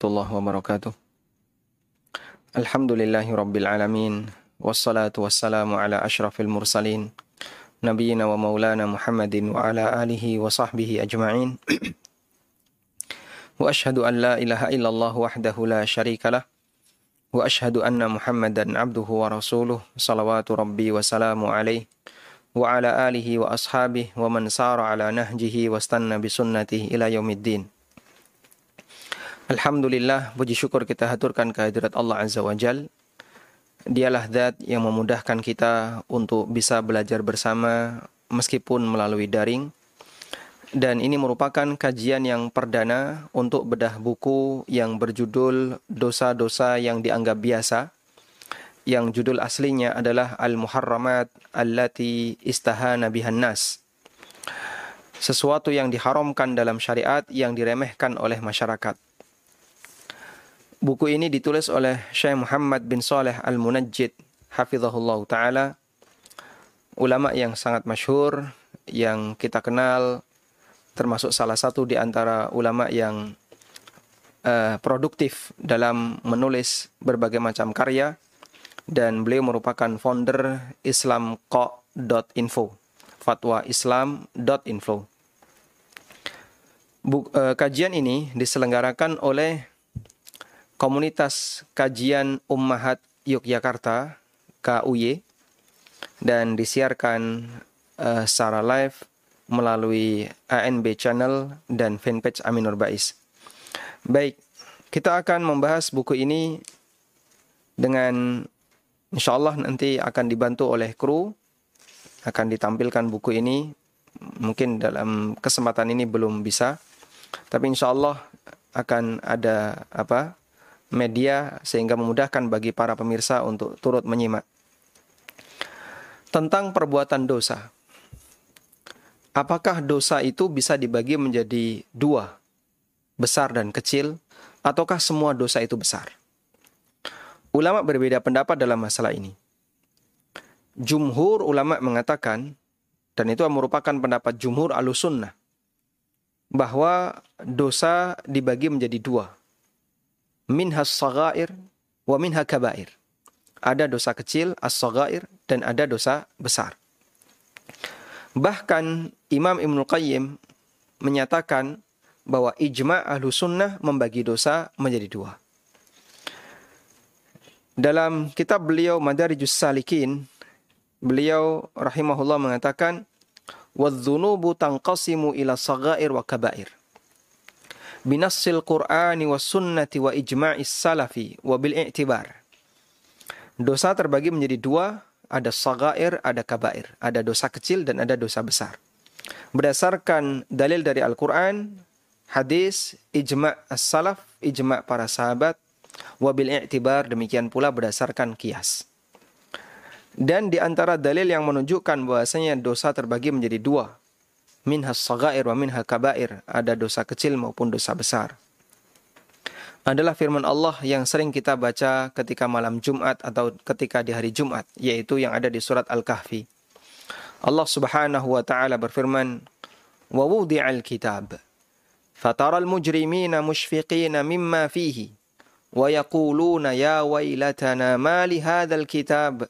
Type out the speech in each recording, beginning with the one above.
warahmatullahi wabarakatuh. Alhamdulillahi rabbil alamin. Wassalatu wassalamu ala ashrafil mursalin. Nabiina wa maulana Muhammadin wa ala alihi wa sahbihi ajma'in. wa ashhadu an la ilaha illallah wahdahu la sharika lah. Wa ashhadu anna Muhammadan abduhu wa rasuluh. Salawatu rabbi wa salamu alaih. Wa ala alihi wa ashabihi wa man Alhamdulillah, puji syukur kita haturkan kehadirat Allah Azza wa Jal. Dialah zat yang memudahkan kita untuk bisa belajar bersama meskipun melalui daring. Dan ini merupakan kajian yang perdana untuk bedah buku yang berjudul Dosa-dosa yang dianggap biasa. Yang judul aslinya adalah Al-Muharramat Allati Istahana Bihan Nas. Sesuatu yang diharamkan dalam syariat yang diremehkan oleh masyarakat. Buku ini ditulis oleh Syekh Muhammad bin Saleh Al-Munajjid hafizahullah taala. Ulama yang sangat masyhur yang kita kenal termasuk salah satu di antara ulama yang uh, produktif dalam menulis berbagai macam karya dan beliau merupakan founder islamko.info fatwaislam.info Buk, uh, kajian ini diselenggarakan oleh komunitas kajian Ummahat Yogyakarta KUY dan disiarkan uh, secara live melalui ANB channel dan fanpage Aminur Bais. Baik, kita akan membahas buku ini dengan insya Allah nanti akan dibantu oleh kru akan ditampilkan buku ini mungkin dalam kesempatan ini belum bisa tapi insya Allah akan ada apa media sehingga memudahkan bagi para pemirsa untuk turut menyimak. Tentang perbuatan dosa. Apakah dosa itu bisa dibagi menjadi dua, besar dan kecil, ataukah semua dosa itu besar? Ulama berbeda pendapat dalam masalah ini. Jumhur ulama mengatakan, dan itu merupakan pendapat jumhur alusunnah, bahwa dosa dibagi menjadi dua, minha sagair wa minha kabair. Ada dosa kecil as-sagair dan ada dosa besar. Bahkan Imam Ibnu Qayyim menyatakan bahwa ijma ahlu sunnah membagi dosa menjadi dua. Dalam kitab beliau Madarijus Salikin, beliau rahimahullah mengatakan, "Wadzunubu tanqasimu ila sagair wa kabair." Binassil Qur'ani wa sunnati wa ijma'is salafi wa bil. Dosa terbagi menjadi dua, ada sagair, ada kabair. Ada dosa kecil dan ada dosa besar. Berdasarkan dalil dari Al-Quran, hadis, ijma' as-salaf, ijma' para sahabat, wabil i'tibar, demikian pula berdasarkan kias. Dan di antara dalil yang menunjukkan bahwasanya dosa terbagi menjadi dua, minha sagair wa minha kabair, ada dosa kecil maupun dosa besar. Adalah firman Allah yang sering kita baca ketika malam Jumat atau ketika di hari Jumat, yaitu yang ada di surat Al-Kahfi. Allah Subhanahu wa taala berfirman, "Wa wudi'al kitab, fatara al-mujrimina mushfiqina mimma fihi, wa yaquluna ya waylatana ma li hadzal kitab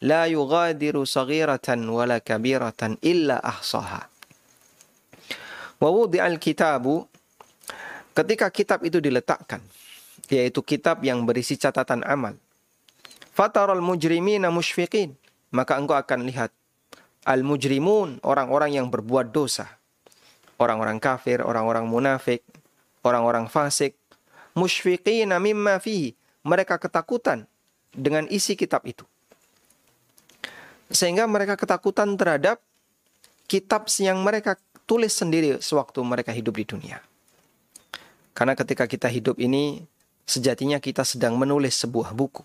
la yughadiru saghiratan wala kabiratan illa ahsaha." Wa wudi'al kitabu ketika kitab itu diletakkan yaitu kitab yang berisi catatan amal. Fataral mujrimina musyfiqin maka engkau akan lihat al mujrimun orang-orang yang berbuat dosa. Orang-orang kafir, orang-orang munafik, orang-orang fasik, musyfiqina mimma fihi. Mereka ketakutan dengan isi kitab itu. Sehingga mereka ketakutan terhadap kitab yang mereka tulis sendiri sewaktu mereka hidup di dunia. Karena ketika kita hidup ini, sejatinya kita sedang menulis sebuah buku.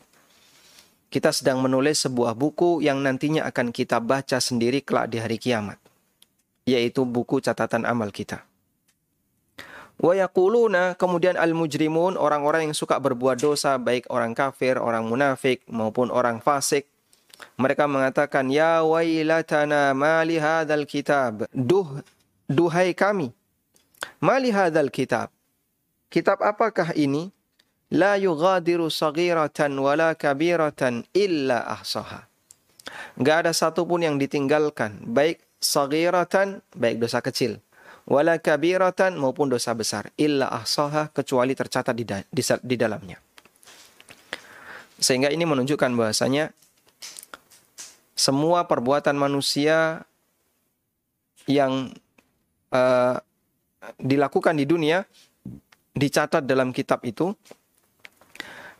Kita sedang menulis sebuah buku yang nantinya akan kita baca sendiri kelak di hari kiamat. Yaitu buku catatan amal kita. Wa yaquluna kemudian al-mujrimun orang-orang yang suka berbuat dosa baik orang kafir, orang munafik maupun orang fasik mereka mengatakan ya wailatana mali hadzal kitab duh Duhai kami, mali hadzal kitab. kitab apakah ini? La yughadiru saghiratan wala kabiratan illa ahsaha. Enggak ada satupun yang ditinggalkan, baik saghiratan, baik dosa kecil, wala kabiratan maupun dosa besar, illa ahsaha kecuali tercatat di, di, di dalamnya. Sehingga ini menunjukkan bahasanya semua perbuatan manusia yang uh, dilakukan di dunia dicatat dalam kitab itu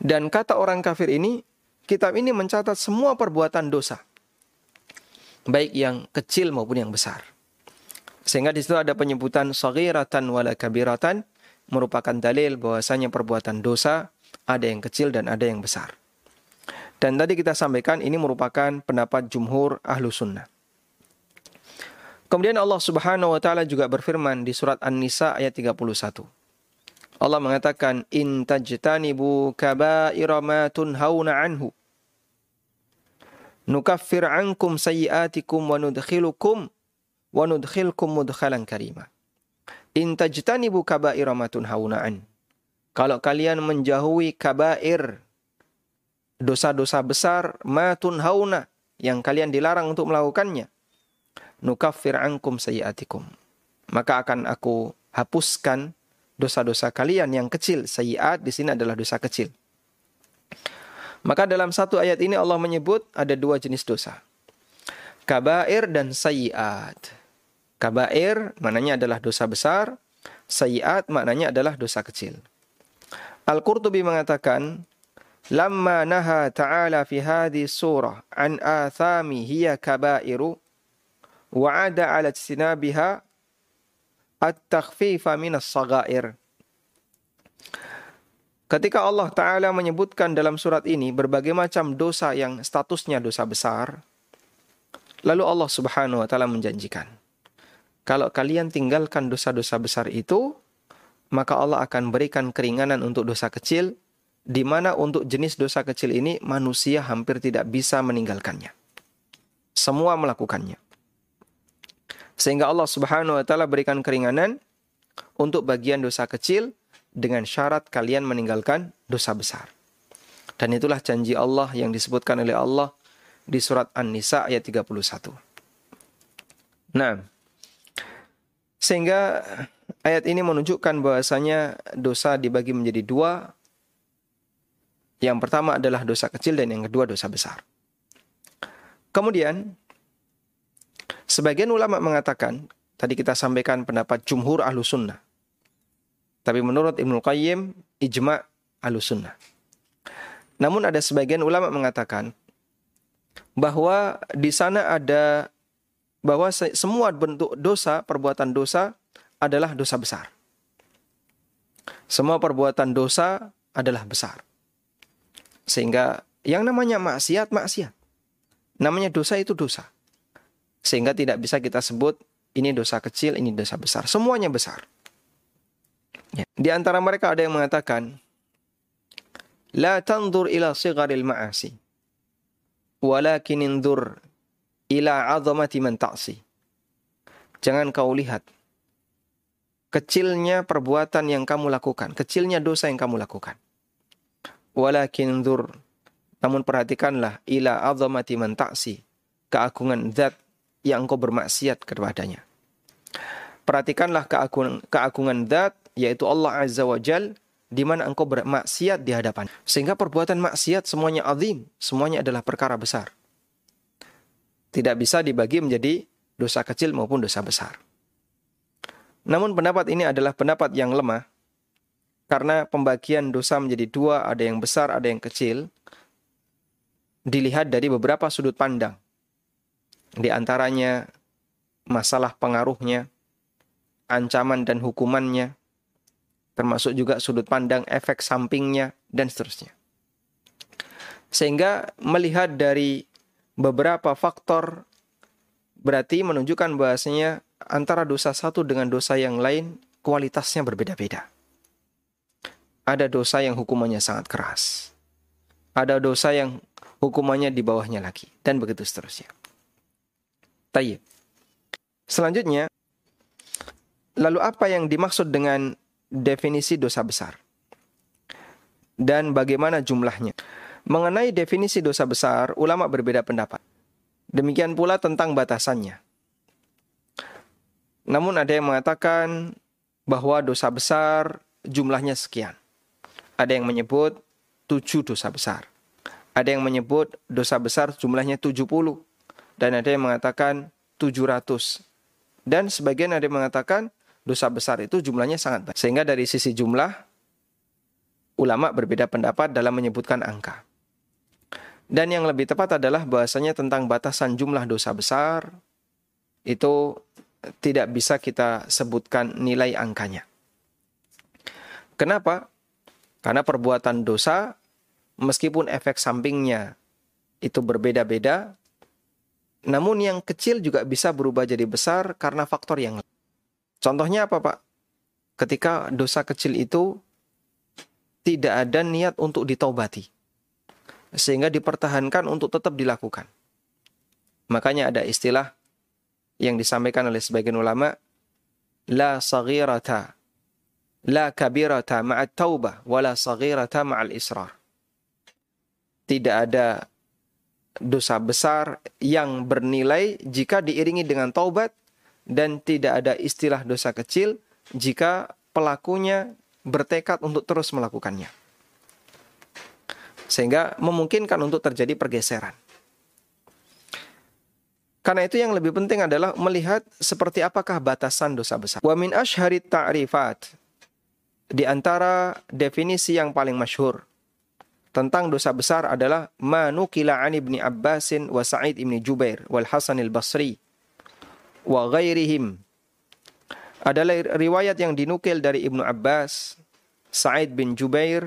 dan kata orang kafir ini, kitab ini mencatat semua perbuatan dosa. Baik yang kecil maupun yang besar. Sehingga di situ ada penyebutan saghiratan wala kabiratan merupakan dalil bahwasanya perbuatan dosa ada yang kecil dan ada yang besar. Dan tadi kita sampaikan ini merupakan pendapat jumhur ahlu sunnah. Kemudian Allah subhanahu wa ta'ala juga berfirman di surat An-Nisa ayat 31. Allah mengatakan in tajtanibu kaba'ira ma tunhauna anhu nukaffir ankum sayyiatikum wa nudkhilukum wa nudkhilkum mudkhalan karima. In tajtanibu kaba'ira ma tunhauna an. Kalau kalian menjauhi kabair dosa-dosa besar ma tunhauna yang kalian dilarang untuk melakukannya nukaffir ankum sayyiatikum. Maka akan aku hapuskan dosa-dosa kalian yang kecil. Sayiat di sini adalah dosa kecil. Maka dalam satu ayat ini Allah menyebut ada dua jenis dosa. Kabair dan sayiat. Kabair maknanya adalah dosa besar. Sayiat maknanya adalah dosa kecil. Al-Qurtubi mengatakan, Lama naha ta'ala fi hadhi surah an athami hiya kabairu wa'ada ala sinabiha at-takhfifa minas sagair. Ketika Allah Ta'ala menyebutkan dalam surat ini berbagai macam dosa yang statusnya dosa besar, lalu Allah Subhanahu wa Ta'ala menjanjikan, kalau kalian tinggalkan dosa-dosa besar itu, maka Allah akan berikan keringanan untuk dosa kecil, di mana untuk jenis dosa kecil ini manusia hampir tidak bisa meninggalkannya. Semua melakukannya. Sehingga Allah Subhanahu wa taala berikan keringanan untuk bagian dosa kecil dengan syarat kalian meninggalkan dosa besar. Dan itulah janji Allah yang disebutkan oleh Allah di surat An-Nisa ayat 31. Nah, sehingga ayat ini menunjukkan bahwasanya dosa dibagi menjadi dua. Yang pertama adalah dosa kecil dan yang kedua dosa besar. Kemudian Sebagian ulama mengatakan, tadi kita sampaikan pendapat jumhur ahlu sunnah. Tapi menurut Ibnu Qayyim, ijma' ahlu sunnah. Namun ada sebagian ulama mengatakan bahwa di sana ada bahwa semua bentuk dosa, perbuatan dosa adalah dosa besar. Semua perbuatan dosa adalah besar. Sehingga yang namanya maksiat, maksiat. Namanya dosa itu dosa. Sehingga tidak bisa kita sebut ini dosa kecil, ini dosa besar. Semuanya besar. Ya. Di antara mereka ada yang mengatakan, La tandur ila sigaril ma'asi, walakin indur ila azamati man ta'si. Jangan kau lihat kecilnya perbuatan yang kamu lakukan, kecilnya dosa yang kamu lakukan. Walakin indur, namun perhatikanlah ila azamati man ta'si, keagungan zat yang engkau bermaksiat kepadanya. Perhatikanlah keagungan, keagungan dat, yaitu Allah Azza wa Jal, di mana engkau bermaksiat di hadapan. Sehingga perbuatan maksiat semuanya azim, semuanya adalah perkara besar. Tidak bisa dibagi menjadi dosa kecil maupun dosa besar. Namun pendapat ini adalah pendapat yang lemah, karena pembagian dosa menjadi dua, ada yang besar, ada yang kecil, dilihat dari beberapa sudut pandang. Di antaranya masalah pengaruhnya, ancaman dan hukumannya, termasuk juga sudut pandang efek sampingnya, dan seterusnya. Sehingga melihat dari beberapa faktor berarti menunjukkan bahasanya antara dosa satu dengan dosa yang lain kualitasnya berbeda-beda. Ada dosa yang hukumannya sangat keras. Ada dosa yang hukumannya di bawahnya lagi. Dan begitu seterusnya. Tayyib. Selanjutnya, lalu apa yang dimaksud dengan definisi dosa besar dan bagaimana jumlahnya. Mengenai definisi dosa besar, ulama berbeda pendapat. Demikian pula tentang batasannya. Namun ada yang mengatakan bahwa dosa besar jumlahnya sekian. Ada yang menyebut tujuh dosa besar. Ada yang menyebut dosa besar jumlahnya 70. Dan ada yang mengatakan 700. Dan sebagian ada yang mengatakan dosa besar itu jumlahnya sangat banyak. Sehingga dari sisi jumlah, ulama berbeda pendapat dalam menyebutkan angka. Dan yang lebih tepat adalah bahasanya tentang batasan jumlah dosa besar itu tidak bisa kita sebutkan nilai angkanya. Kenapa? Karena perbuatan dosa meskipun efek sampingnya itu berbeda-beda, namun yang kecil juga bisa berubah jadi besar karena faktor yang lain. Contohnya apa, Pak? Ketika dosa kecil itu tidak ada niat untuk ditobati sehingga dipertahankan untuk tetap dilakukan. Makanya ada istilah yang disampaikan oleh sebagian ulama, la saghirata la kabirata ma'at taubah wala saghirata ma'al israr. Tidak ada dosa besar yang bernilai jika diiringi dengan taubat dan tidak ada istilah dosa kecil jika pelakunya bertekad untuk terus melakukannya sehingga memungkinkan untuk terjadi pergeseran. Karena itu yang lebih penting adalah melihat seperti apakah batasan dosa besar. Wa min ashharit ta'rifat di antara definisi yang paling masyhur tentang dosa besar adalah manukila an ibni Abbasin wa Sa'id ibni Jubair wal Hasan al-Basri wa ghairihim adalah riwayat yang dinukil dari Ibnu Abbas, Sa'id bin Jubair,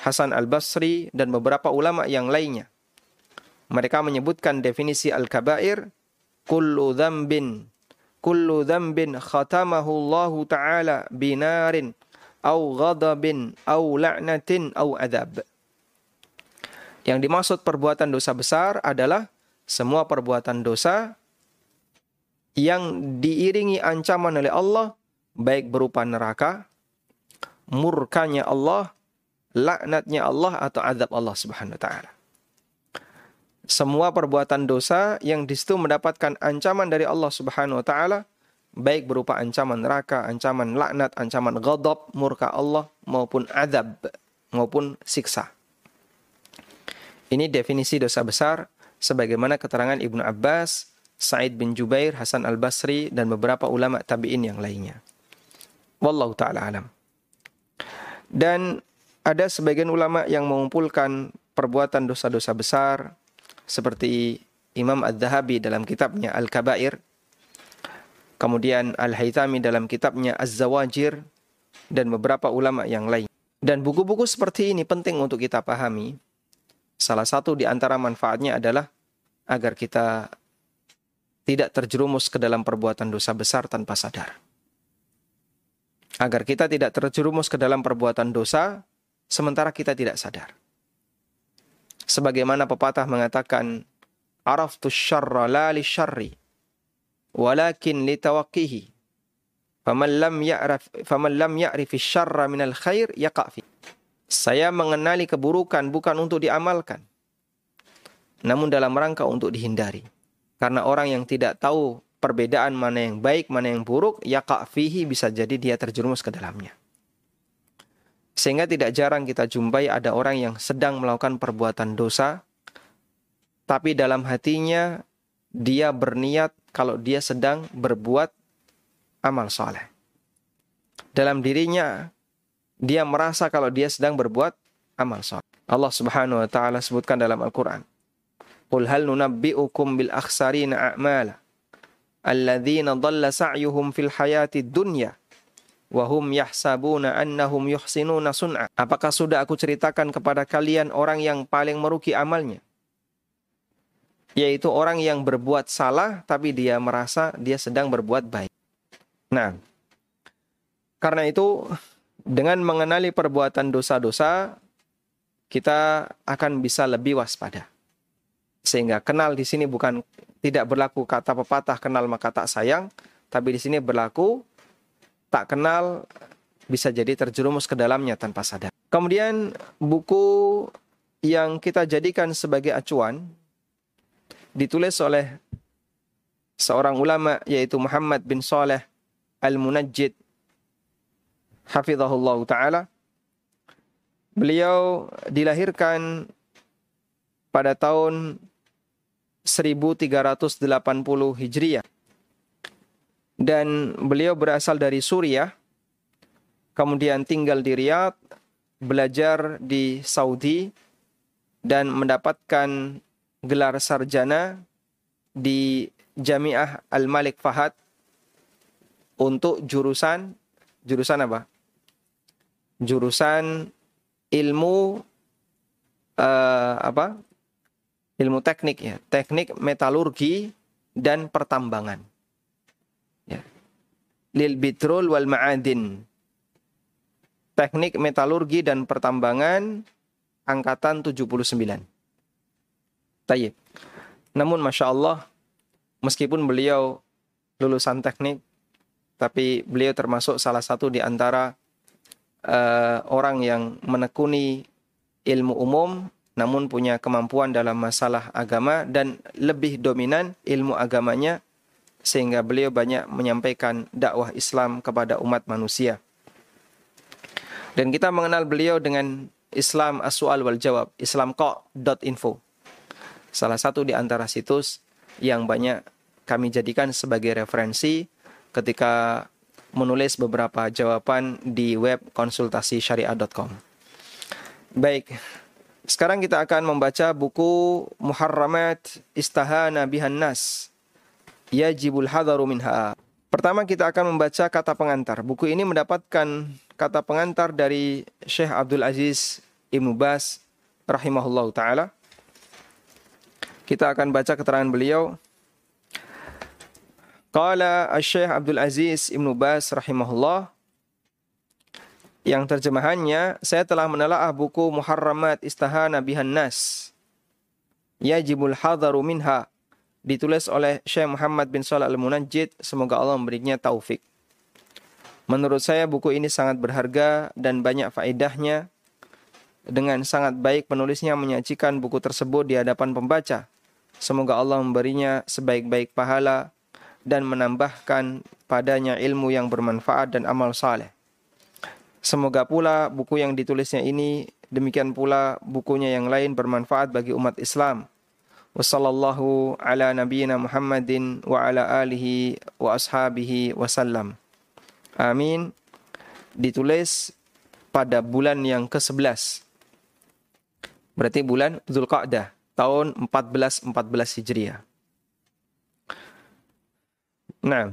Hasan al-Basri, dan beberapa ulama yang lainnya. Mereka menyebutkan definisi al-kabair, kullu dhambin, kullu dhambin khatamahu Allah Ta'ala binarin, au ghadabin, au la'natin, au adab. Yang dimaksud perbuatan dosa besar adalah semua perbuatan dosa yang diiringi ancaman oleh Allah, baik berupa neraka, murkanya Allah, laknatnya Allah atau azab Allah Subhanahu wa taala. Semua perbuatan dosa yang di situ mendapatkan ancaman dari Allah Subhanahu wa taala baik berupa ancaman neraka, ancaman laknat, ancaman ghadab, murka Allah maupun azab maupun siksa. Ini definisi dosa besar sebagaimana keterangan Ibnu Abbas, Said bin Jubair, Hasan Al-Basri dan beberapa ulama tabi'in yang lainnya. Wallahu taala alam. Dan ada sebagian ulama yang mengumpulkan perbuatan dosa-dosa besar seperti Imam Ad-Dhahabi dalam kitabnya Al-Kabair, kemudian Al-Haythami dalam kitabnya Az-Zawajir dan beberapa ulama yang lain. Dan buku-buku seperti ini penting untuk kita pahami. Salah satu di antara manfaatnya adalah agar kita tidak terjerumus ke dalam perbuatan dosa besar tanpa sadar. Agar kita tidak terjerumus ke dalam perbuatan dosa sementara kita tidak sadar. Sebagaimana pepatah mengatakan, Araftu syarra la li syarri, walakin li tawakkihi. Faman lam ya'rif faman lam syarra minal khair yaqa fi. Saya mengenali keburukan bukan untuk diamalkan, namun dalam rangka untuk dihindari. Karena orang yang tidak tahu perbedaan mana yang baik, mana yang buruk, yaqa fihi bisa jadi dia terjerumus ke dalamnya. Sehingga tidak jarang kita jumpai ada orang yang sedang melakukan perbuatan dosa, tapi dalam hatinya dia berniat kalau dia sedang berbuat amal soleh. Dalam dirinya dia merasa kalau dia sedang berbuat amal soleh. Allah Subhanahu wa taala sebutkan dalam Al-Qur'an. Qul hal nunabbi'ukum bil akhsarina a'mala alladzina dhalla sa'yuhum fil hayati dunya wahum yahsabuna annahum yuhsinuna sun'a. Apakah sudah aku ceritakan kepada kalian orang yang paling merugi amalnya? Yaitu orang yang berbuat salah tapi dia merasa dia sedang berbuat baik. Nah, karena itu dengan mengenali perbuatan dosa-dosa kita akan bisa lebih waspada. Sehingga kenal di sini bukan tidak berlaku kata pepatah kenal maka tak sayang, tapi di sini berlaku tak kenal bisa jadi terjerumus ke dalamnya tanpa sadar. Kemudian buku yang kita jadikan sebagai acuan ditulis oleh seorang ulama yaitu Muhammad bin Saleh Al-Munajjid hafizahullah taala. Beliau dilahirkan pada tahun 1380 Hijriah. Dan beliau berasal dari Suriah, kemudian tinggal di Riyadh, belajar di Saudi, dan mendapatkan gelar sarjana di Jamiah Al-Malik Fahad untuk jurusan jurusan apa? Jurusan ilmu uh, apa? Ilmu teknik ya, teknik metalurgi dan pertambangan. Ya. Lil bitrul wal ma'adin. Teknik metalurgi dan pertambangan angkatan 79. Tayyib. Namun Masya Allah, meskipun beliau lulusan teknik, tapi beliau termasuk salah satu di antara uh, orang yang menekuni ilmu umum namun punya kemampuan dalam masalah agama dan lebih dominan ilmu agamanya sehingga beliau banyak menyampaikan dakwah Islam kepada umat manusia. Dan kita mengenal beliau dengan Islam Aswal wal Jawab, islamko.info. Salah satu di antara situs yang banyak kami jadikan sebagai referensi ketika menulis beberapa jawaban di web konsultasi syariah.com. Baik, sekarang kita akan membaca buku Muharramat Istahana Bihan Nas. Yajibul hadaru minha. Pertama kita akan membaca kata pengantar. Buku ini mendapatkan kata pengantar dari Syekh Abdul Aziz Ibnu Bas rahimahullah taala. Kita akan baca keterangan beliau. Qala Syekh Abdul Aziz Ibnu Bas rahimahullah yang terjemahannya saya telah menelaah buku Muharramat Istahana Bihan Nas Yajibul Hadaru Minha ditulis oleh Syekh Muhammad bin Shalih Al-Munajjid. Semoga Allah memberinya taufik. Menurut saya buku ini sangat berharga dan banyak faedahnya. Dengan sangat baik penulisnya menyajikan buku tersebut di hadapan pembaca. Semoga Allah memberinya sebaik-baik pahala dan menambahkan padanya ilmu yang bermanfaat dan amal saleh. Semoga pula buku yang ditulisnya ini demikian pula bukunya yang lain bermanfaat bagi umat Islam. Wassallallahu ala nabiyyina Muhammadin wa ala alihi wa ashabihi wasallam. Amin. Ditulis pada bulan yang ke-11. Berarti bulan Zulqa'dah tahun 1414 Hijriah. Nah,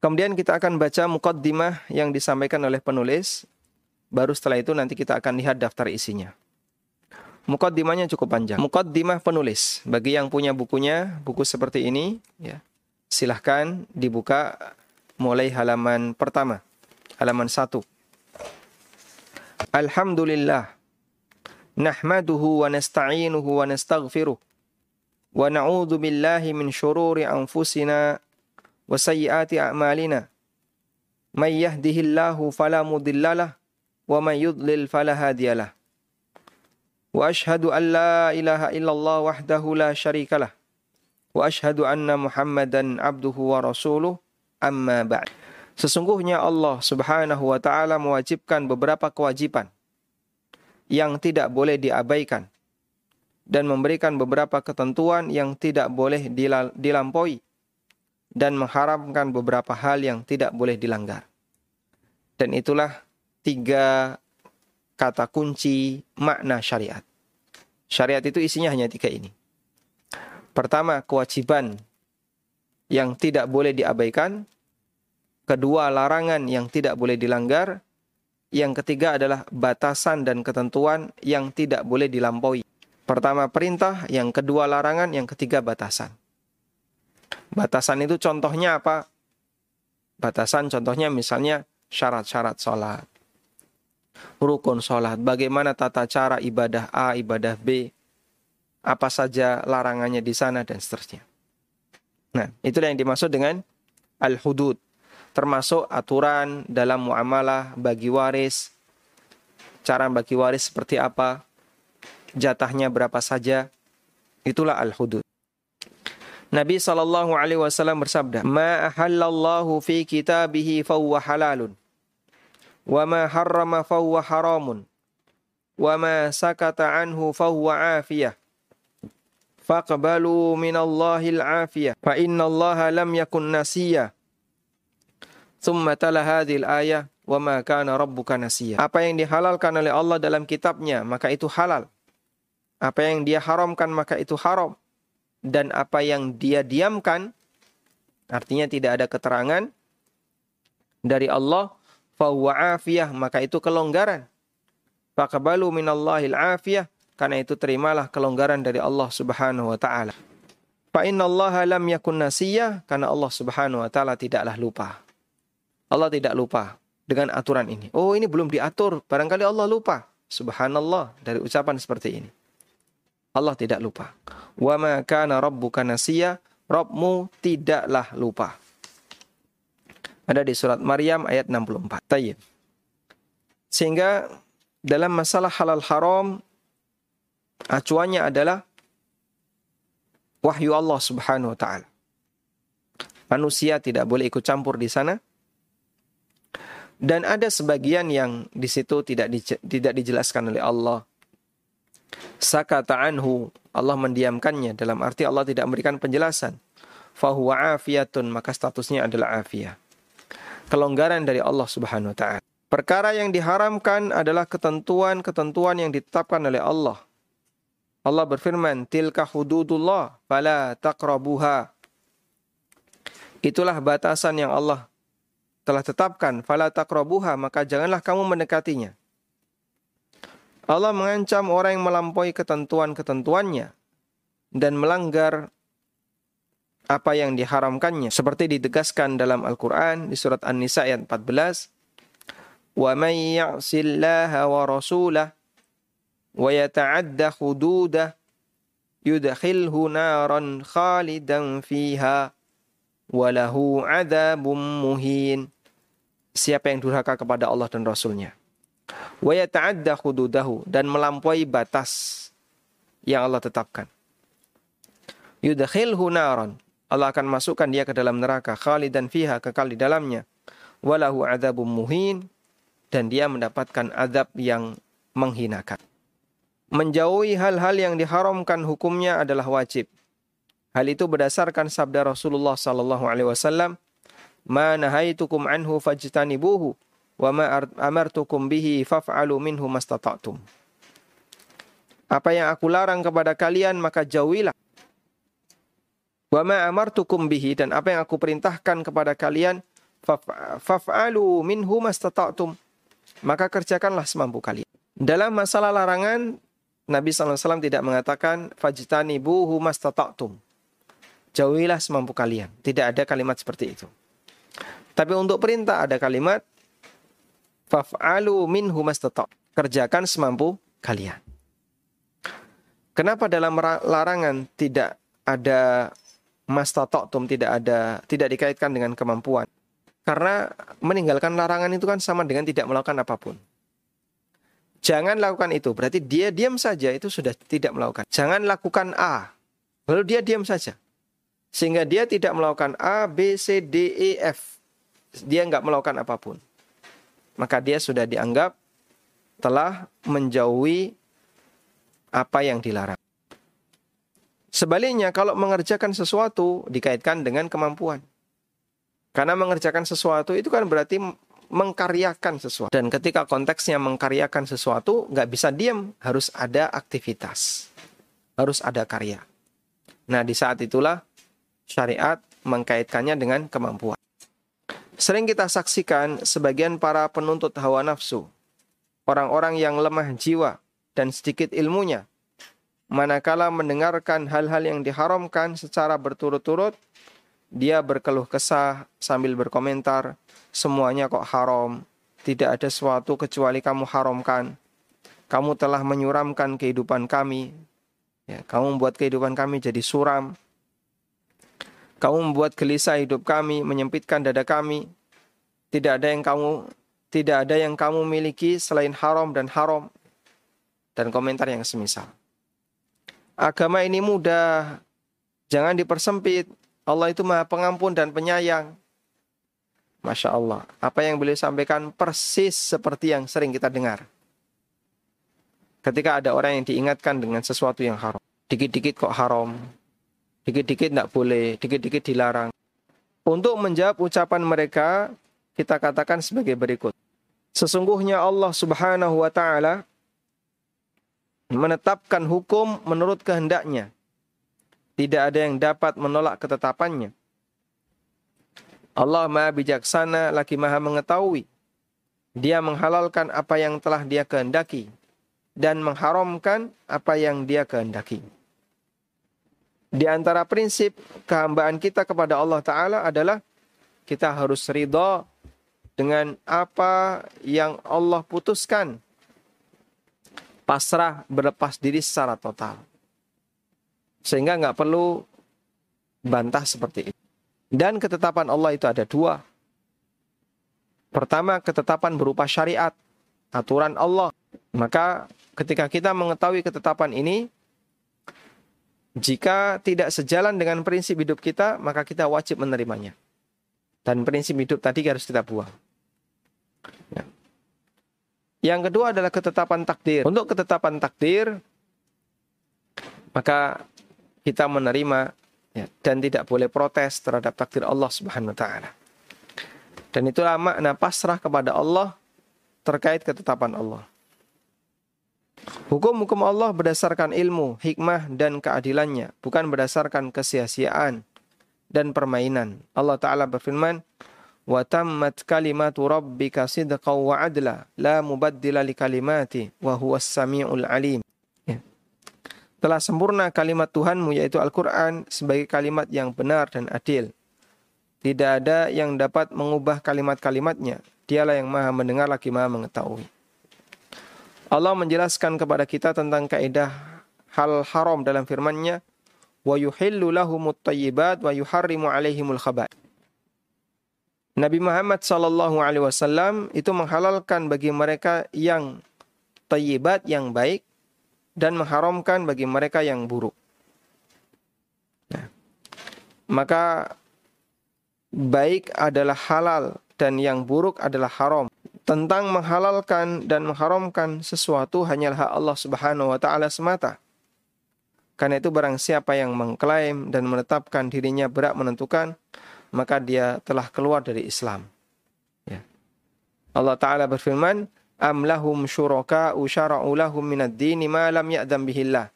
Kemudian kita akan baca mukaddimah yang disampaikan oleh penulis. Baru setelah itu nanti kita akan lihat daftar isinya. Mukaddimahnya cukup panjang. Mukaddimah penulis. Bagi yang punya bukunya, buku seperti ini, ya, silahkan dibuka mulai halaman pertama. Halaman satu. Alhamdulillah. Nahmaduhu wa nasta'inuhu wa nastaghfiruh wa na'udzu billahi min syururi anfusina wa sayyiati a'malina. May yahdihillahu fala mudhillalah wa may yudlil fala hadiyalah wa ashhadu an la ilaha illallah wahdahu la syarikalah wa ashhadu anna muhammadan abduhu wa amma sesungguhnya Allah Subhanahu wa taala mewajibkan beberapa kewajiban yang tidak boleh diabaikan dan memberikan beberapa ketentuan yang tidak boleh dilampaui dan mengharamkan beberapa hal yang tidak boleh dilanggar. Dan itulah tiga kata kunci makna syariat. Syariat itu isinya hanya tiga ini. Pertama, kewajiban yang tidak boleh diabaikan. Kedua, larangan yang tidak boleh dilanggar. Yang ketiga adalah batasan dan ketentuan yang tidak boleh dilampaui. Pertama perintah, yang kedua larangan, yang ketiga batasan. Batasan itu contohnya apa? Batasan contohnya misalnya syarat-syarat sholat. Rukun sholat. Bagaimana tata cara ibadah A, ibadah B. Apa saja larangannya di sana dan seterusnya. Nah, itulah yang dimaksud dengan al-hudud. termasuk aturan dalam muamalah bagi waris, cara bagi waris seperti apa, jatahnya berapa saja, itulah al-hudud. Nabi sallallahu alaihi wasallam bersabda, "Ma ahallallahu fi kitabihi huwa halalun, wa ma harrama huwa haramun, wa ma sakata anhu huwa afiyah." Faqbalu minallahil afiyah, fa innallaha lam yakun nasiyah Thumma tala hadhil ayah wa ma kana rabbuka nasiya. Apa yang dihalalkan oleh Allah dalam kitabnya, maka itu halal. Apa yang dia haramkan, maka itu haram. Dan apa yang dia diamkan, artinya tidak ada keterangan dari Allah, fahuwa afiyah, maka itu kelonggaran. Faqabalu minallahil afiyah, karena itu terimalah kelonggaran dari Allah subhanahu wa ta'ala. Fa inna Allah lam yakun nasiyah, karena Allah subhanahu wa ta'ala tidaklah lupa. Allah tidak lupa dengan aturan ini. Oh ini belum diatur, barangkali Allah lupa. Subhanallah dari ucapan seperti ini. Allah tidak lupa. Wa ma kana rabbuka nasiya, Rabbmu tidaklah lupa. Ada di surat Maryam ayat 64. Tayyib. Sehingga dalam masalah halal haram acuannya adalah wahyu Allah Subhanahu wa taala. Manusia tidak boleh ikut campur di sana dan ada sebagian yang di situ tidak di, tidak dijelaskan oleh Allah. Sakata anhu, Allah mendiamkannya dalam arti Allah tidak memberikan penjelasan. Fahuwa afiyatun, maka statusnya adalah afiyah. Kelonggaran dari Allah Subhanahu wa taala. Perkara yang diharamkan adalah ketentuan-ketentuan yang ditetapkan oleh Allah. Allah berfirman, "Tilka hududullah, fala taqrabuha." Itulah batasan yang Allah telah tetapkan fala taqrabuha maka janganlah kamu mendekatinya. Allah mengancam orang yang melampaui ketentuan-ketentuannya dan melanggar apa yang diharamkannya seperti ditegaskan dalam Al-Qur'an di surat An-Nisa ayat 14 wa may ya'sillaha wa rasulah wa yata'adda hududah yudkhilhu naran khalidan fiha walahu siapa yang durhaka kepada Allah dan Rasulnya. Wa yata'adda hududahu dan melampaui batas yang Allah tetapkan. Yudkhilhu naran. Allah akan masukkan dia ke dalam neraka khalidan fiha kekal di dalamnya. Walahu adzabum muhin dan dia mendapatkan azab yang menghinakan. Menjauhi hal-hal yang diharamkan hukumnya adalah wajib. Hal itu berdasarkan sabda Rasulullah sallallahu alaihi wasallam ma nahaitukum anhu fajtanibuhu wa ma amartukum bihi faf'alu minhu mastata'tum. Apa yang aku larang kepada kalian maka jauhilah. Wa ma amartukum bihi dan apa yang aku perintahkan kepada kalian faf'alu minhu mastata'tum. Maka kerjakanlah semampu kalian. Dalam masalah larangan Nabi SAW tidak mengatakan fajtanibuhu mastata'tum. Jauhilah semampu kalian. Tidak ada kalimat seperti itu. Tapi untuk perintah ada kalimat faf'alu minhu mastata'. Kerjakan semampu kalian. Kenapa dalam larangan tidak ada mastata'tum, tidak ada tidak dikaitkan dengan kemampuan? Karena meninggalkan larangan itu kan sama dengan tidak melakukan apa pun. Jangan lakukan itu, berarti dia diam saja itu sudah tidak melakukan. Jangan lakukan A, lalu dia diam saja. Sehingga dia tidak melakukan A, B, C, D, E, F dia nggak melakukan apa pun. Maka dia sudah dianggap telah menjauhi apa yang dilarang. Sebaliknya, kalau mengerjakan sesuatu dikaitkan dengan kemampuan. Karena mengerjakan sesuatu itu kan berarti mengkaryakan sesuatu. Dan ketika konteksnya mengkaryakan sesuatu, nggak bisa diam, harus ada aktivitas. Harus ada karya. Nah, di saat itulah syariat mengkaitkannya dengan kemampuan. Sering kita saksikan sebagian para penuntut hawa nafsu, orang-orang yang lemah jiwa dan sedikit ilmunya, manakala mendengarkan hal-hal yang diharamkan secara berturut-turut, dia berkeluh kesah sambil berkomentar, semuanya kok haram, tidak ada sesuatu kecuali kamu haramkan. Kamu telah menyuramkan kehidupan kami. Ya, kamu membuat kehidupan kami jadi suram. Kamu membuat gelisah hidup kami, menyempitkan dada kami. Tidak ada yang kamu tidak ada yang kamu miliki selain haram dan haram dan komentar yang semisal. Agama ini mudah, jangan dipersempit. Allah itu maha pengampun dan penyayang. Masya Allah, apa yang beliau sampaikan persis seperti yang sering kita dengar. Ketika ada orang yang diingatkan dengan sesuatu yang haram. Dikit-dikit kok haram, dikit-dikit tidak boleh, dikit-dikit dilarang. Untuk menjawab ucapan mereka, kita katakan sebagai berikut. Sesungguhnya Allah Subhanahu wa taala menetapkan hukum menurut kehendaknya. Tidak ada yang dapat menolak ketetapannya. Allah Maha bijaksana lagi Maha mengetahui. Dia menghalalkan apa yang telah Dia kehendaki dan mengharamkan apa yang Dia kehendaki. Di antara prinsip kehambaan kita kepada Allah Ta'ala adalah kita harus ridha dengan apa yang Allah putuskan. Pasrah berlepas diri secara total. Sehingga nggak perlu bantah seperti itu. Dan ketetapan Allah itu ada dua. Pertama, ketetapan berupa syariat, aturan Allah. Maka ketika kita mengetahui ketetapan ini, jika tidak sejalan dengan prinsip hidup kita, maka kita wajib menerimanya. Dan prinsip hidup tadi harus kita buang. Ya. Yang kedua adalah ketetapan takdir. Untuk ketetapan takdir, maka kita menerima ya, dan tidak boleh protes terhadap takdir Allah Subhanahu wa taala. Dan itulah makna pasrah kepada Allah terkait ketetapan Allah. Hukum-hukum Allah berdasarkan ilmu, hikmah, dan keadilannya, bukan berdasarkan kesia-siaan dan permainan. Allah Ta'ala berfirman, wa adla la mubaddila li kalimati wa huwas samiul alim ya. telah sempurna kalimat Tuhanmu yaitu Al-Quran sebagai kalimat yang benar dan adil tidak ada yang dapat mengubah kalimat-kalimatnya dialah yang maha mendengar lagi maha mengetahui Allah menjelaskan kepada kita tentang kaidah hal haram dalam firman-Nya wa yuhillu lahumut tayyibat wa yuharrimu alaihimul khaba'ith Nabi Muhammad Sallallahu Alaihi Wasallam itu menghalalkan bagi mereka yang tayyibat yang baik dan mengharamkan bagi mereka yang buruk. Nah, maka baik adalah halal dan yang buruk adalah haram. Tentang menghalalkan dan mengharamkan sesuatu hanyalah Allah Subhanahu wa taala semata. Karena itu barang siapa yang mengklaim dan menetapkan dirinya berat menentukan maka dia telah keluar dari Islam. Ya. Allah Ta'ala berfirman, Am lahum syuraka usyara'u lahum minad dini ma lam bihillah.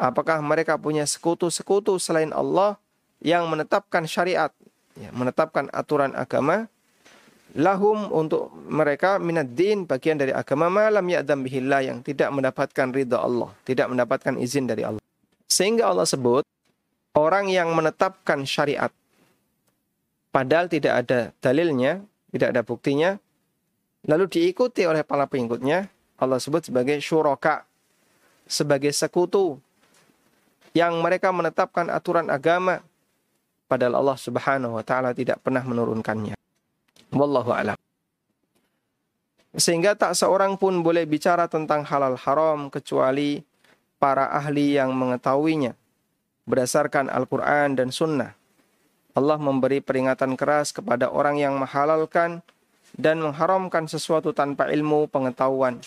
Apakah mereka punya sekutu-sekutu selain Allah yang menetapkan syariat, ya, menetapkan aturan agama, lahum untuk mereka minad din bagian dari agama malam ya'dam bihillah yang tidak mendapatkan ridha Allah, tidak mendapatkan izin dari Allah. Sehingga Allah sebut orang yang menetapkan syariat padahal tidak ada dalilnya, tidak ada buktinya, lalu diikuti oleh para pengikutnya, Allah sebut sebagai syuraka, sebagai sekutu yang mereka menetapkan aturan agama padahal Allah Subhanahu wa taala tidak pernah menurunkannya. Wallahu a'lam. Sehingga tak seorang pun boleh bicara tentang halal haram kecuali para ahli yang mengetahuinya berdasarkan Al-Quran dan Sunnah. Allah memberi peringatan keras kepada orang yang menghalalkan dan mengharamkan sesuatu tanpa ilmu pengetahuan.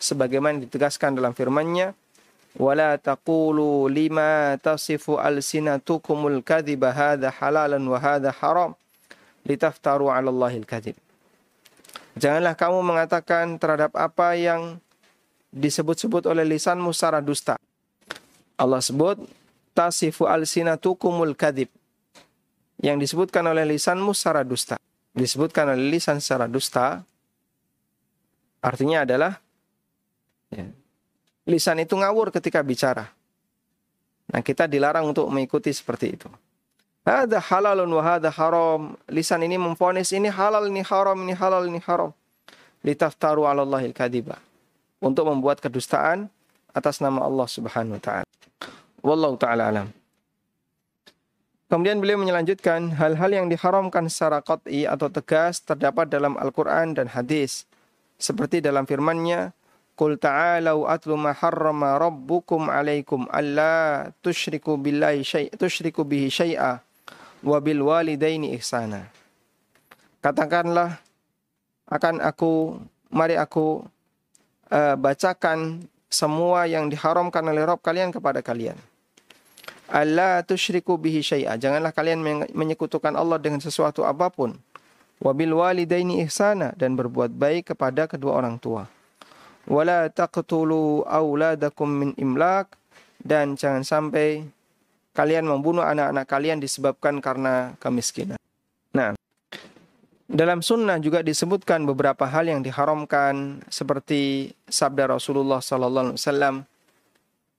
Sebagaimana ditegaskan dalam firman-Nya, "Wala taqulu lima tasifu alsinatukumul kadhiba hadha halalan wa hadha haram litaftaru 'ala Allahil kadhib." Janganlah kamu mengatakan terhadap apa yang disebut-sebut oleh lisanmu secara dusta. Allah sebut tasifu alsinatukumul kadhib yang disebutkan oleh lisanmu secara dusta. Disebutkan oleh lisan secara dusta, artinya adalah ya, lisan itu ngawur ketika bicara. Nah kita dilarang untuk mengikuti seperti itu. Ada halalun wa hada haram. Lisan ini memfonis ini halal, ini haram, ini halal, ini haram. Litaftaru ala Allahil kadiba. Untuk membuat kedustaan atas nama Allah subhanahu wa ta'ala. Wallahu ta'ala alam. Kemudian beliau melanjutkan hal-hal yang diharamkan secara qat'i atau tegas terdapat dalam Al-Quran dan hadis. Seperti dalam firman-Nya, Qul ta'alau atlu ma harrama rabbukum alaikum alla tusyriku billahi syai' tusyriku bihi syai'a wa bil walidaini ihsana. Katakanlah akan aku mari aku uh, bacakan semua yang diharamkan oleh Rabb kalian kepada kalian. Allah tusyriku bihi syai'a. Janganlah kalian menyekutukan Allah dengan sesuatu apa pun. Wabil walidaini ihsana dan berbuat baik kepada kedua orang tua. Wala taqtulu auladakum min imlak dan jangan sampai kalian membunuh anak-anak kalian disebabkan karena kemiskinan. Nah, dalam sunnah juga disebutkan beberapa hal yang diharamkan seperti sabda Rasulullah sallallahu alaihi wasallam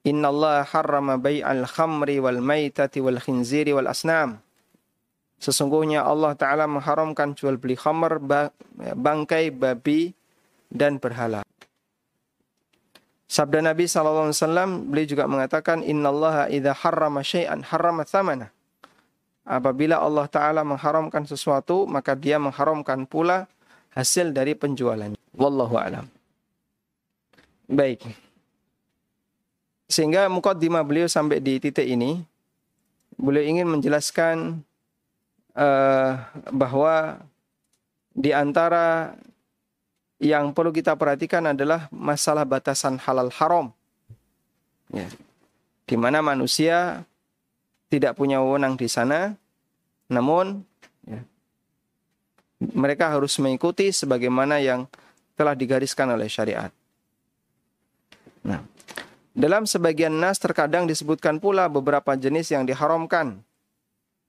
Inna Allah harrama bay'al khamri wal maitati wal khinziri wal asnam. Sesungguhnya Allah Ta'ala mengharamkan jual beli khamr, bangkai, babi, dan berhala. Sabda Nabi SAW, beliau juga mengatakan, Inna Allah idha harrama syai'an harrama thamana. Apabila Allah Ta'ala mengharamkan sesuatu, maka dia mengharamkan pula hasil dari penjualannya. Wallahu alam. Baik. Sehingga mukaddimah beliau sampai di titik ini, beliau ingin menjelaskan uh, bahwa di antara yang perlu kita perhatikan adalah masalah batasan halal haram. Ya. Di mana manusia tidak punya wewenang di sana, namun ya, mereka harus mengikuti sebagaimana yang telah digariskan oleh syariat. Nah, dalam sebagian nas terkadang disebutkan pula beberapa jenis yang diharamkan.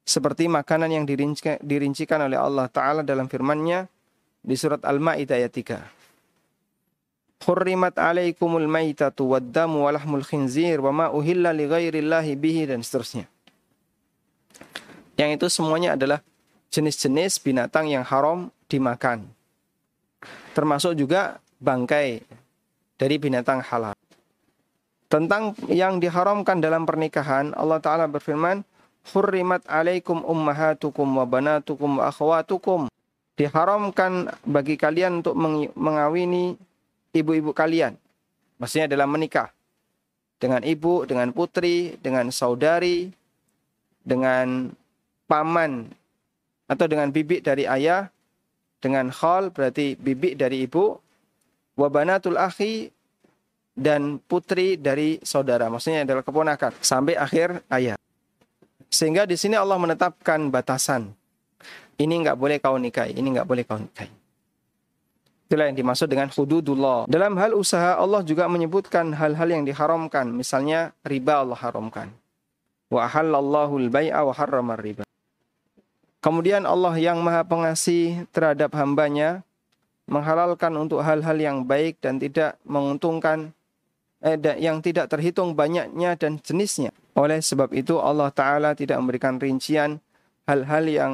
Seperti makanan yang dirincikan oleh Allah Ta'ala dalam firman-Nya di surat Al-Ma'idah ayat 3. Hurrimat alaikumul maitatu waddamu walahmul khinzir wa ma uhilla li ghairillahi bihi dan seterusnya. Yang itu semuanya adalah jenis-jenis binatang yang haram dimakan. Termasuk juga bangkai dari binatang halal. Tentang yang diharamkan dalam pernikahan, Allah Ta'ala berfirman, Hurrimat alaikum ummahatukum wa banatukum wa akhwatukum. Diharamkan bagi kalian untuk mengawini ibu-ibu kalian. Maksudnya dalam menikah. Dengan ibu, dengan putri, dengan saudari, dengan paman, atau dengan bibik dari ayah, dengan khal berarti bibik dari ibu, wabanatul akhi dan putri dari saudara. Maksudnya adalah keponakan. Sampai akhir ayat. Sehingga di sini Allah menetapkan batasan. Ini nggak boleh kau nikahi, ini nggak boleh kau nikahi. Itulah yang dimaksud dengan hududullah. Dalam hal usaha Allah juga menyebutkan hal-hal yang diharamkan. Misalnya riba Allah haramkan. Wa halallahu al-bai'a wa harrama riba. Kemudian Allah yang maha pengasih terhadap hambanya menghalalkan untuk hal-hal yang baik dan tidak menguntungkan eh, yang tidak terhitung banyaknya dan jenisnya. Oleh sebab itu Allah Ta'ala tidak memberikan rincian hal-hal yang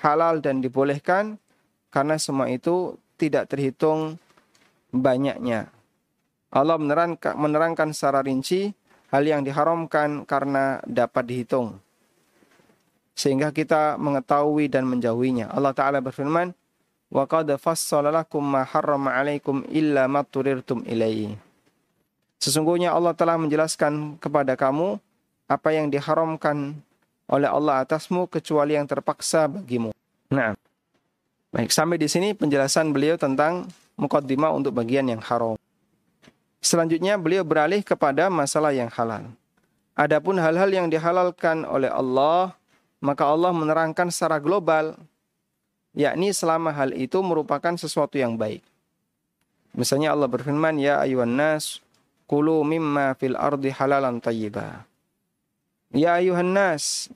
halal dan dibolehkan karena semua itu tidak terhitung banyaknya. Allah menerangkan, menerangkan secara rinci hal yang diharamkan karena dapat dihitung. Sehingga kita mengetahui dan menjauhinya. Allah Ta'ala berfirman, وَقَدْ فَصَّلَ لَكُمْ مَا حَرَّمَ عَلَيْكُمْ إِلَّا مَا تُرِرْتُمْ إِلَيْهِ Sesungguhnya Allah telah menjelaskan kepada kamu apa yang diharamkan oleh Allah atasmu kecuali yang terpaksa bagimu. Nah, baik sampai di sini penjelasan beliau tentang mukaddimah untuk bagian yang haram. Selanjutnya beliau beralih kepada masalah yang halal. Adapun hal-hal yang dihalalkan oleh Allah, maka Allah menerangkan secara global, yakni selama hal itu merupakan sesuatu yang baik. Misalnya Allah berfirman, Ya ayuhan nas, Kulu mimma fil ardi halalan tayyiba. Ya ayuhan nas,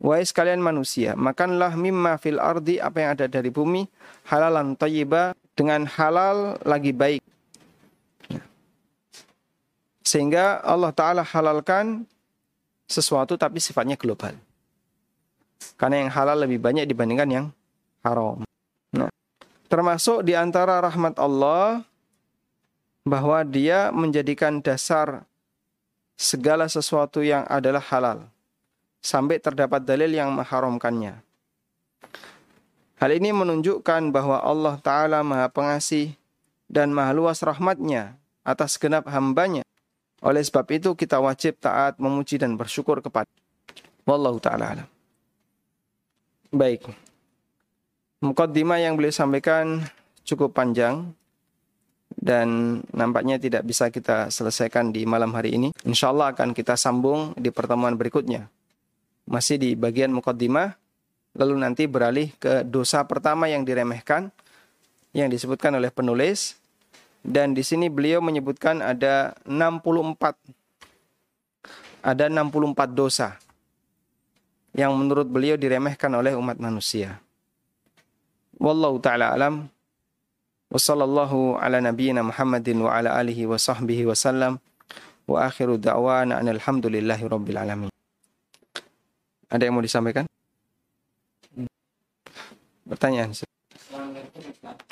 wahai sekalian manusia, makanlah mimma fil ardi apa yang ada dari bumi halalan tayyiba dengan halal lagi baik. Sehingga Allah Ta'ala halalkan sesuatu tapi sifatnya global. Karena yang halal lebih banyak dibandingkan yang haram. Nah, termasuk di antara rahmat Allah bahwa dia menjadikan dasar segala sesuatu yang adalah halal. sampai terdapat dalil yang mengharamkannya. Hal ini menunjukkan bahwa Allah Ta'ala maha pengasih dan maha luas rahmatnya atas genap hambanya. Oleh sebab itu kita wajib taat, memuji dan bersyukur kepada Wallahu ta'ala. Baik. Mukaddimah yang beliau sampaikan cukup panjang dan nampaknya tidak bisa kita selesaikan di malam hari ini. Insya Allah akan kita sambung di pertemuan berikutnya. Masih di bagian mukaddimah, lalu nanti beralih ke dosa pertama yang diremehkan, yang disebutkan oleh penulis. Dan di sini beliau menyebutkan ada 64 ada 64 dosa yang menurut beliau diremehkan oleh umat manusia. Wallahu taala alam. Ala nabiyyina Muhammadin wa ala alihi wa sahbihi wa sallam. Wa akhiru da'wana alhamdulillahi rabbil alamin. Ada yang mau disampaikan? Pertanyaan.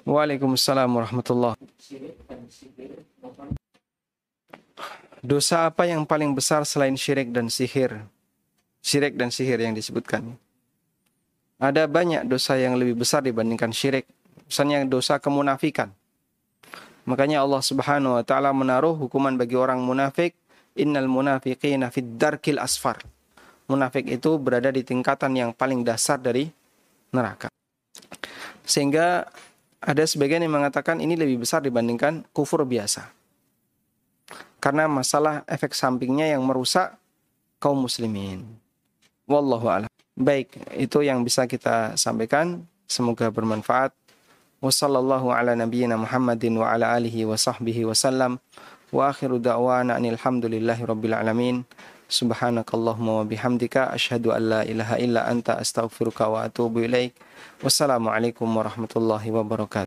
Waalaikumsalam warahmatullahi Dosa apa yang paling besar selain syirik dan sihir? Syirik dan sihir yang disebutkan. Ada banyak dosa yang lebih besar dibandingkan syirik. Misalnya dosa kemunafikan. Makanya Allah Subhanahu wa taala menaruh hukuman bagi orang munafik, innal munafiqina fid darkil asfar. Munafik itu berada di tingkatan yang paling dasar dari neraka. Sehingga ada sebagian yang mengatakan ini lebih besar dibandingkan kufur biasa. Karena masalah efek sampingnya yang merusak kaum muslimin. Wallahu a'lam. Baik, itu yang bisa kita sampaikan. Semoga bermanfaat. Wassallallahu ala nabiyyina Muhammadin wa ala alihi wa sahbihi wa sallam. Wa akhiru da'wana alhamdulillahi rabbil alamin. Subhanakallahumma wa bihamdika asyhadu an la ilaha illa anta astaghfiruka wa atubu ilaik. Wassalamualaikum warahmatullahi wabarakatuh.